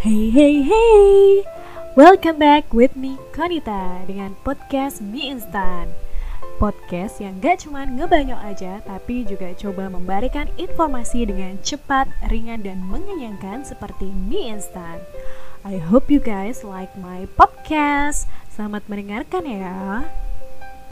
Hey hey hey. Welcome back with me Konita Dengan podcast mie instan. Podcast yang gak cuman ngebanyol aja Tapi juga coba memberikan informasi dengan cepat, ringan, dan mengenyangkan Seperti mie instan. I hope you guys like my podcast. Selamat mendengarkan ya.